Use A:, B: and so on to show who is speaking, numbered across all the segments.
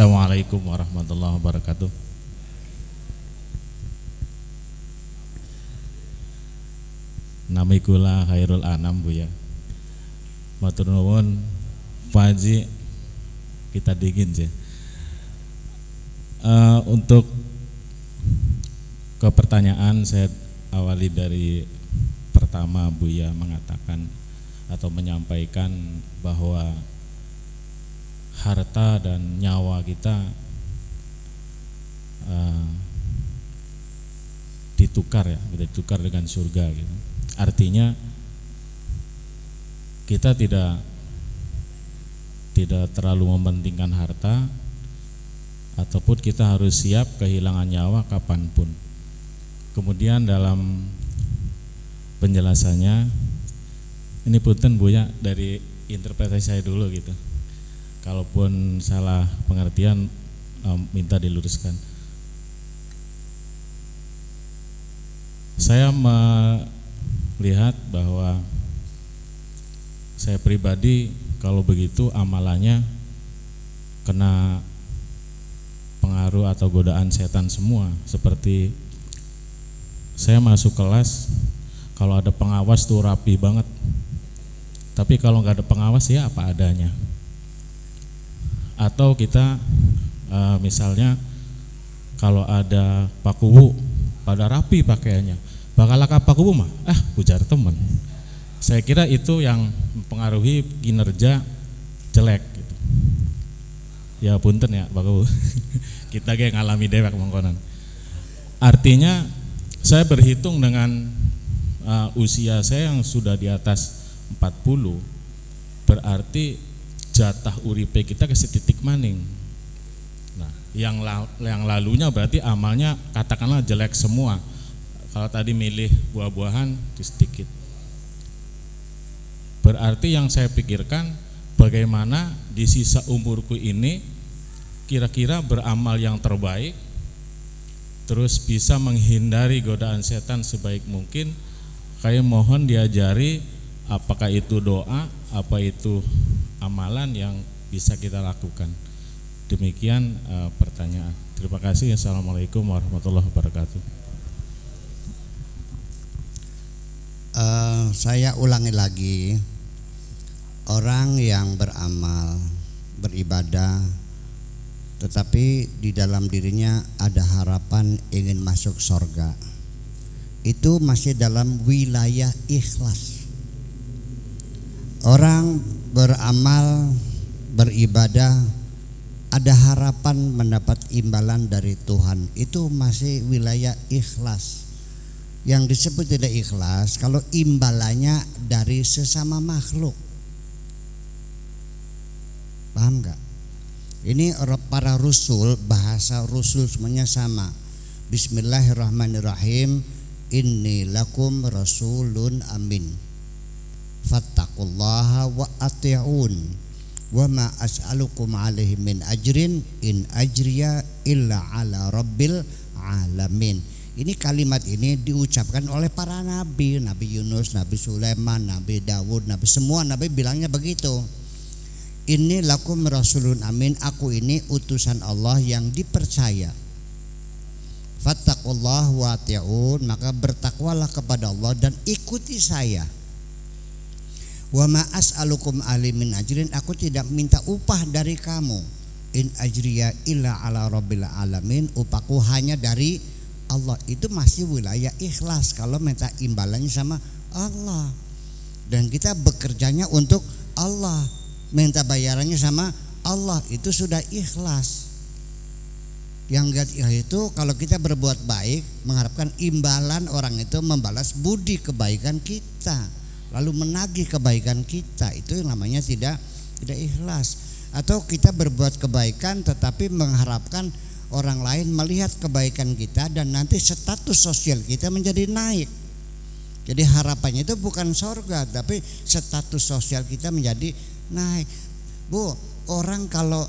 A: Assalamualaikum warahmatullahi wabarakatuh. Namikula Khairul Anam Bu ya. Matur nuwun Pak Haji kita dingin sih. Uh, untuk ke pertanyaan saya awali dari pertama Buya mengatakan atau menyampaikan bahwa harta dan nyawa kita uh, ditukar ya, ditukar dengan surga gitu. Artinya kita tidak tidak terlalu mementingkan harta ataupun kita harus siap kehilangan nyawa kapan pun. Kemudian dalam penjelasannya ini punten ya dari interpretasi saya dulu gitu kalaupun salah pengertian um, minta diluruskan. Saya melihat bahwa saya pribadi kalau begitu amalannya kena pengaruh atau godaan setan semua. Seperti saya masuk kelas kalau ada pengawas tuh rapi banget. Tapi kalau nggak ada pengawas ya apa adanya atau kita uh, misalnya kalau ada pakuwu pada rapi pakaiannya. Bakal laka pakuwu mah? Ah ujar teman saya kira itu yang mempengaruhi kinerja jelek gitu. ya punten ya pakuwu kita kayak ngalami dewek mongkonan. Artinya saya berhitung dengan uh, usia saya yang sudah di atas 40 berarti jatah uripe kita ke setitik maning. Nah, yang yang lalunya berarti amalnya katakanlah jelek semua. Kalau tadi milih buah-buahan di sedikit. Berarti yang saya pikirkan bagaimana di sisa umurku ini kira-kira beramal yang terbaik terus bisa menghindari godaan setan sebaik mungkin kayak mohon diajari apakah itu doa apa itu amalan yang bisa kita lakukan. Demikian uh, pertanyaan. Terima kasih. Assalamualaikum warahmatullahi wabarakatuh.
B: Uh, saya ulangi lagi, orang yang beramal, beribadah, tetapi di dalam dirinya ada harapan ingin masuk sorga, itu masih dalam wilayah ikhlas. Orang beramal, beribadah, ada harapan mendapat imbalan dari Tuhan. Itu masih wilayah ikhlas. Yang disebut tidak ikhlas kalau imbalannya dari sesama makhluk. Paham nggak? Ini para rusul, bahasa rusul semuanya sama. Bismillahirrahmanirrahim. Inni lakum rasulun amin fattaqullaha wa ati'un. Wa ma as'alukum alaihi min ajrin in ajriya illa ala rabbil alamin. Ini kalimat ini diucapkan oleh para nabi Nabi Yunus, Nabi Sulaiman, Nabi Dawud, Nabi semua nabi bilangnya begitu. Ini lakum rasulun amin aku ini utusan Allah yang dipercaya. Fattaqullah wa maka bertakwalah kepada Allah dan ikuti saya Wa ma as'alukum alimin ajrin aku tidak minta upah dari kamu. In ajriya illa ala rabbil alamin upahku hanya dari Allah. Itu masih wilayah ikhlas kalau minta imbalannya sama Allah. Dan kita bekerjanya untuk Allah. Minta bayarannya sama Allah. Itu sudah ikhlas. Yang gak itu kalau kita berbuat baik mengharapkan imbalan orang itu membalas budi kebaikan kita lalu menagih kebaikan kita. Itu yang namanya tidak tidak ikhlas. Atau kita berbuat kebaikan tetapi mengharapkan orang lain melihat kebaikan kita dan nanti status sosial kita menjadi naik. Jadi harapannya itu bukan sorga tapi status sosial kita menjadi naik. Bu orang kalau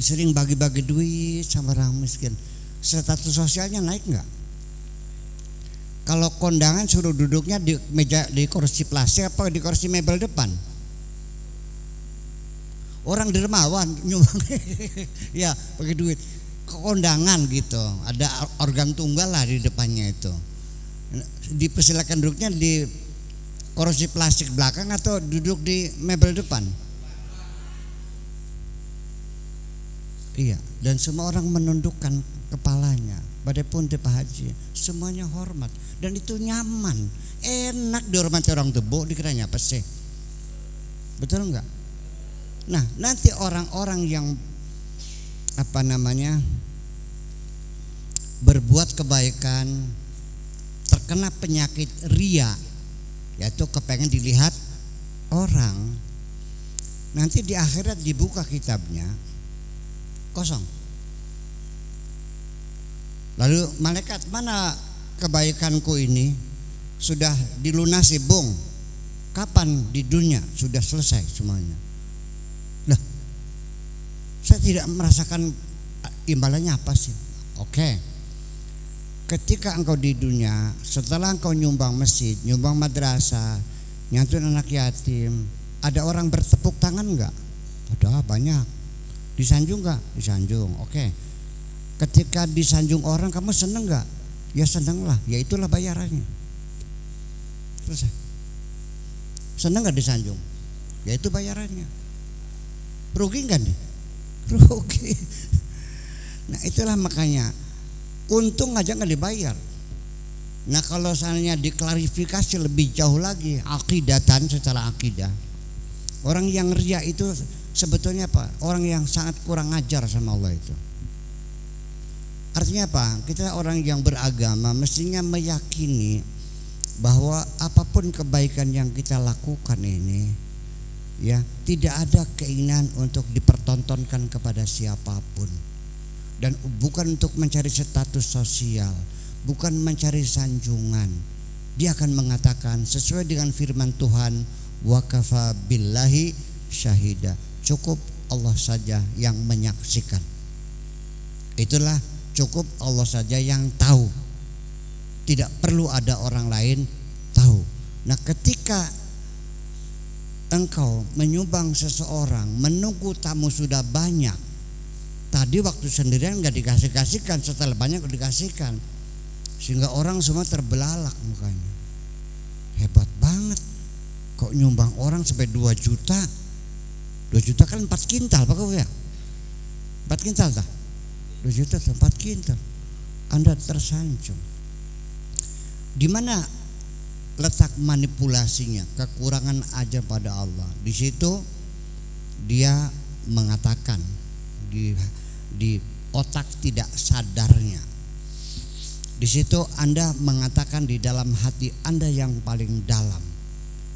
B: sering bagi-bagi duit sama orang miskin status sosialnya naik nggak kalau kondangan suruh duduknya di meja di kursi plastik apa di kursi mebel depan? Orang dermawan nyumbang. Ya pakai duit. Kondangan gitu. Ada organ tunggal lah di depannya itu. Dipersilakan duduknya di kursi plastik belakang atau duduk di mebel depan? Iya dan semua orang menundukkan kepalanya. Badai pun Pak Haji semuanya hormat. Dan itu nyaman. Enak dihormati orang tebu dikiranya apa sih? Betul enggak nah nanti orang-orang yang apa namanya berbuat kebaikan terkena penyakit ria yaitu kepengen dilihat orang nanti di akhirat dibuka kitabnya kosong lalu malaikat mana kebaikanku ini? Sudah dilunasi bung. Kapan di dunia sudah selesai semuanya? Lah saya tidak merasakan imbalannya apa sih? Oke. Ketika engkau di dunia setelah engkau nyumbang masjid nyumbang madrasah nyantun anak yatim ada orang bertepuk tangan enggak ada banyak. Disanjung enggak disanjung. Oke ketika disanjung orang kamu seneng enggak ya seneng lah ya itulah bayarannya. Selesai seneng enggak disanjung? Ya itu bayarannya. Rugi enggak nih? Rugi. Nah itulah makanya untung aja nggak dibayar. Nah kalau misalnya diklarifikasi lebih jauh lagi akidatan secara akidah. Orang yang ria itu sebetulnya apa? Orang yang sangat kurang ajar sama Allah itu artinya apa kita orang yang beragama mestinya meyakini bahwa apa pun kebaikan yang kita lakukan ini ya tidak ada keinginan untuk dipertontonkan kepada siapa pun dan bukan untuk mencari status sosial, bukan mencari sanjungan. Dia akan mengatakan sesuai dengan firman Tuhan, wa kafa billahi syahida. Cukup Allah saja yang menyaksikan. Itulah cukup Allah saja yang tahu. Tidak perlu ada orang lain tahu. Nah, ketika engkau menyumbang seseorang, menunggu tamu sudah banyak, Tadi waktu sendirian nggak dikasih kasihkan, setelah banyak dikasihkan, sehingga orang semua terbelalak mukanya. Hebat banget, kok nyumbang orang sampai 2 juta? 2 juta kan 4 kintal, Pak ya? 4 kintal tak? 2 juta 4 kintal. Anda tersanjung. Di mana letak manipulasinya, kekurangan aja pada Allah. Di situ dia mengatakan di di otak tidak sadarnya. Di situ Anda mengatakan di dalam hati Anda yang paling dalam,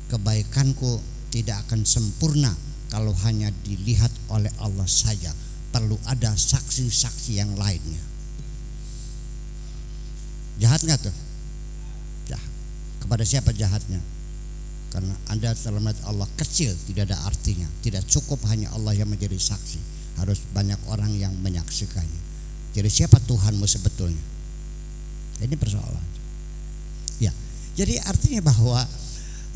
B: kebaikanku tidak akan sempurna kalau hanya dilihat oleh Allah saja. Perlu ada saksi-saksi yang lainnya. Jahat nggak tuh? Jahat. Kepada siapa jahatnya? Karena Anda dalam Allah kecil tidak ada artinya. Tidak cukup hanya Allah yang menjadi saksi harus banyak orang yang menyaksikannya. Jadi siapa Tuhanmu sebetulnya? Ini persoalan. Ya, jadi artinya bahwa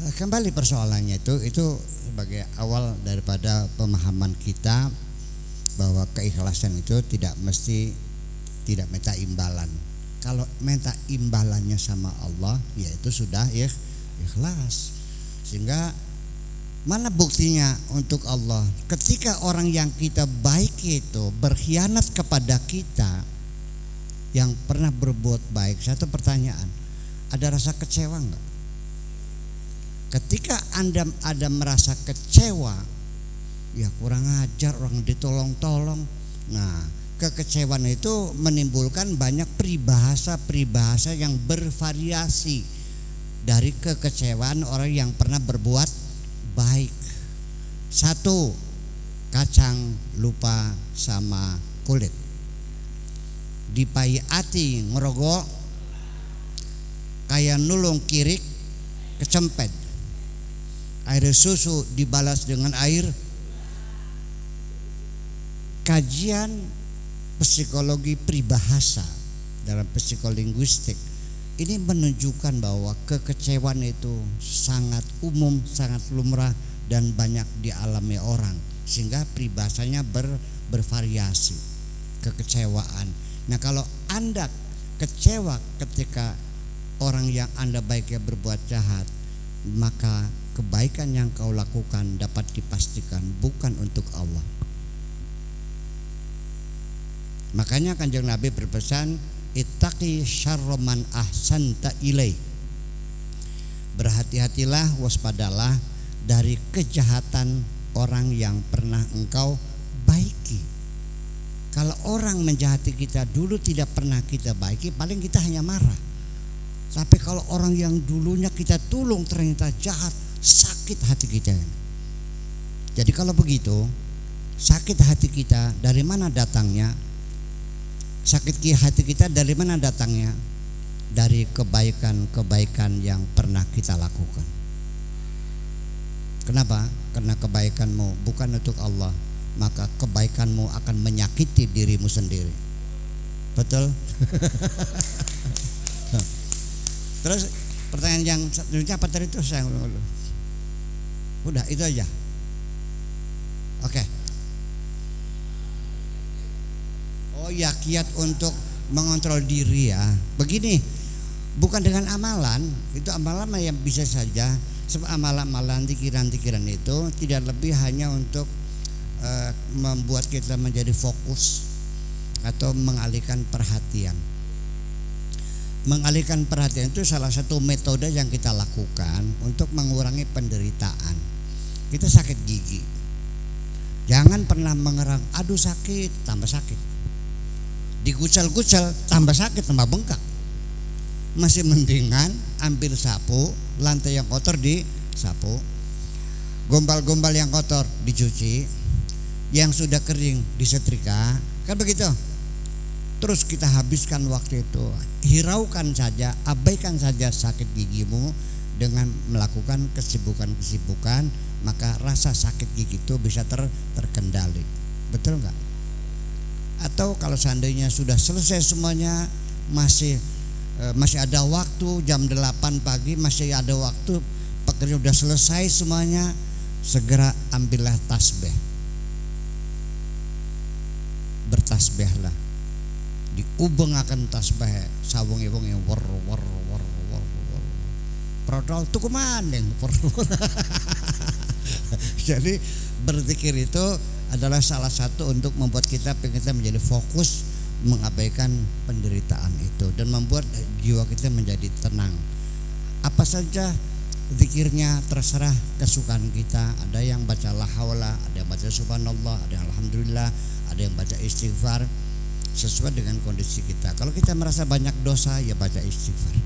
B: eh, kembali persoalannya itu itu sebagai awal daripada pemahaman kita bahwa keikhlasan itu tidak mesti tidak minta imbalan. Kalau minta imbalannya sama Allah, ya itu sudah ikhlas. Sehingga Mana buktinya untuk Allah? Ketika orang yang kita baik itu berkhianat kepada kita yang pernah berbuat baik. Satu pertanyaan, ada rasa kecewa enggak? Ketika Anda ada merasa kecewa, ya kurang ajar orang ditolong-tolong. Nah, kekecewaan itu menimbulkan banyak peribahasa-peribahasa yang bervariasi dari kekecewaan orang yang pernah berbuat baik. Satu, kacang lupa sama kulit. Dipai ati ngerogok kayak nulung kirik kecempet. Air susu dibalas dengan air kajian psikologi pribahasa dalam psikolinguistik ini menunjukkan bahwa kekecewaan itu sangat umum, sangat lumrah dan banyak dialami orang. sehingga peribahasanya ber, bervariasi kekecewaan nah kalau anda kecewa ketika orang yang anda baiknya berbuat jahat maka kebaikan yang kau lakukan dapat dipastikan bukan untuk Allah makanya kanjeng Nabi berpesan ittaqi syarroman ahsanta ilai. Berhati-hatilah waspadalah dari kejahatan orang yang pernah engkau baiki. Kalau orang menjahati kita dulu tidak pernah kita baiki paling kita hanya marah. Tapi kalau orang yang dulunya kita tolong ternyata jahat sakit hati kita. Jadi kalau begitu sakit hati kita dari mana datangnya Sakit hati kita dari mana datangnya? Dari kebaikan-kebaikan yang pernah kita lakukan. Kenapa? Karena kebaikanmu bukan untuk Allah, maka kebaikanmu akan menyakiti dirimu sendiri. Betul? Terus pertanyaan yang selanjutnya apa tadi itu saya Udah itu aja. Oke. Okay. Ya kiat untuk mengontrol diri ya. Begini, bukan dengan amalan, itu amalan yang bisa saja. Sebab amalan-amalan tikiran-tikiran itu tidak lebih hanya untuk uh, membuat kita menjadi fokus atau mengalihkan perhatian. Mengalihkan perhatian itu salah satu metode yang kita lakukan untuk mengurangi penderitaan. Kita sakit gigi. Jangan pernah mengerang, aduh sakit, tambah sakit digucal-gucal tambah sakit tambah bengkak. Masih mendingan ambil sapu lantai yang kotor di sapu. Gombal-gombal yang kotor dicuci. Yang sudah kering disetrika. Kan begitu? Terus kita habiskan waktu itu. Hiraukan saja abaikan saja sakit gigimu dengan melakukan kesibukan-kesibukan maka rasa sakit gigi itu bisa ter, terkendali. Betul nggak atau kalau seandainya sudah selesai semuanya masih e, masih ada waktu jam 8 pagi masih ada waktu pekerjaan sudah selesai semuanya segera ambillah tasbih. Bertasbihlah. Diubeng akan tasbih sawung iwung yang war war war war war prodol tuh ke mana jadi berzikir itu adalah salah satu untuk membuat kita kita menjadi fokus mengabaikan penderitaan itu dan membuat jiwa kita menjadi tenang. Apa saja zikirnya terserah kesukaan kita. Ada yang baca la ada yang baca subhanallah, ada yang alhamdulillah, ada yang baca istighfar sesuai dengan kondisi kita. Kalau kita merasa banyak dosa ya baca istighfar.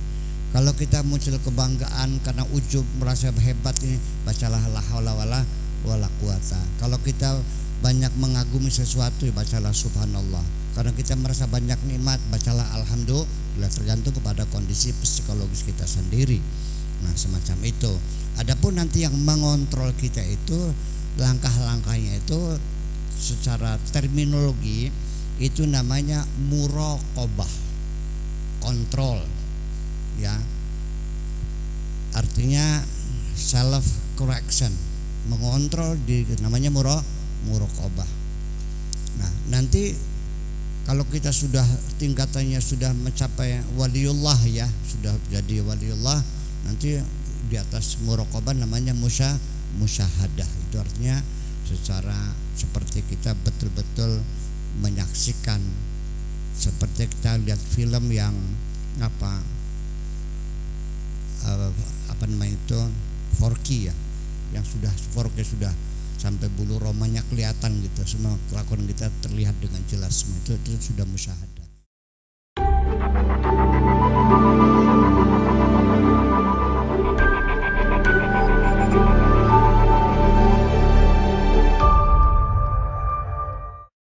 B: Kalau kita muncul kebanggaan karena ujub merasa hebat ini bacalah la haula wala wala quwata. Kalau kita banyak mengagumi sesuatu bacalah subhanallah. Karena kita merasa banyak nikmat bacalah alhamdulillah tergantung kepada kondisi psikologis kita sendiri. Nah semacam itu. Adapun nanti yang mengontrol kita itu langkah-langkahnya itu secara terminologi itu namanya muraqabah kontrol ya. Artinya self correction mengontrol di namanya muraqabah murokobah. Nah, nanti kalau kita sudah tingkatannya sudah mencapai waliullah ya, sudah jadi waliullah, nanti di atas murokobah namanya musya musyahadah. Itu artinya secara seperti kita betul-betul menyaksikan seperti kita lihat film yang apa uh, apa namanya itu 4K ya yang sudah 4K sudah sampai bulu romanya kelihatan gitu. Semua kelakuan kita terlihat dengan jelas semua. Itu, itu sudah musyahadah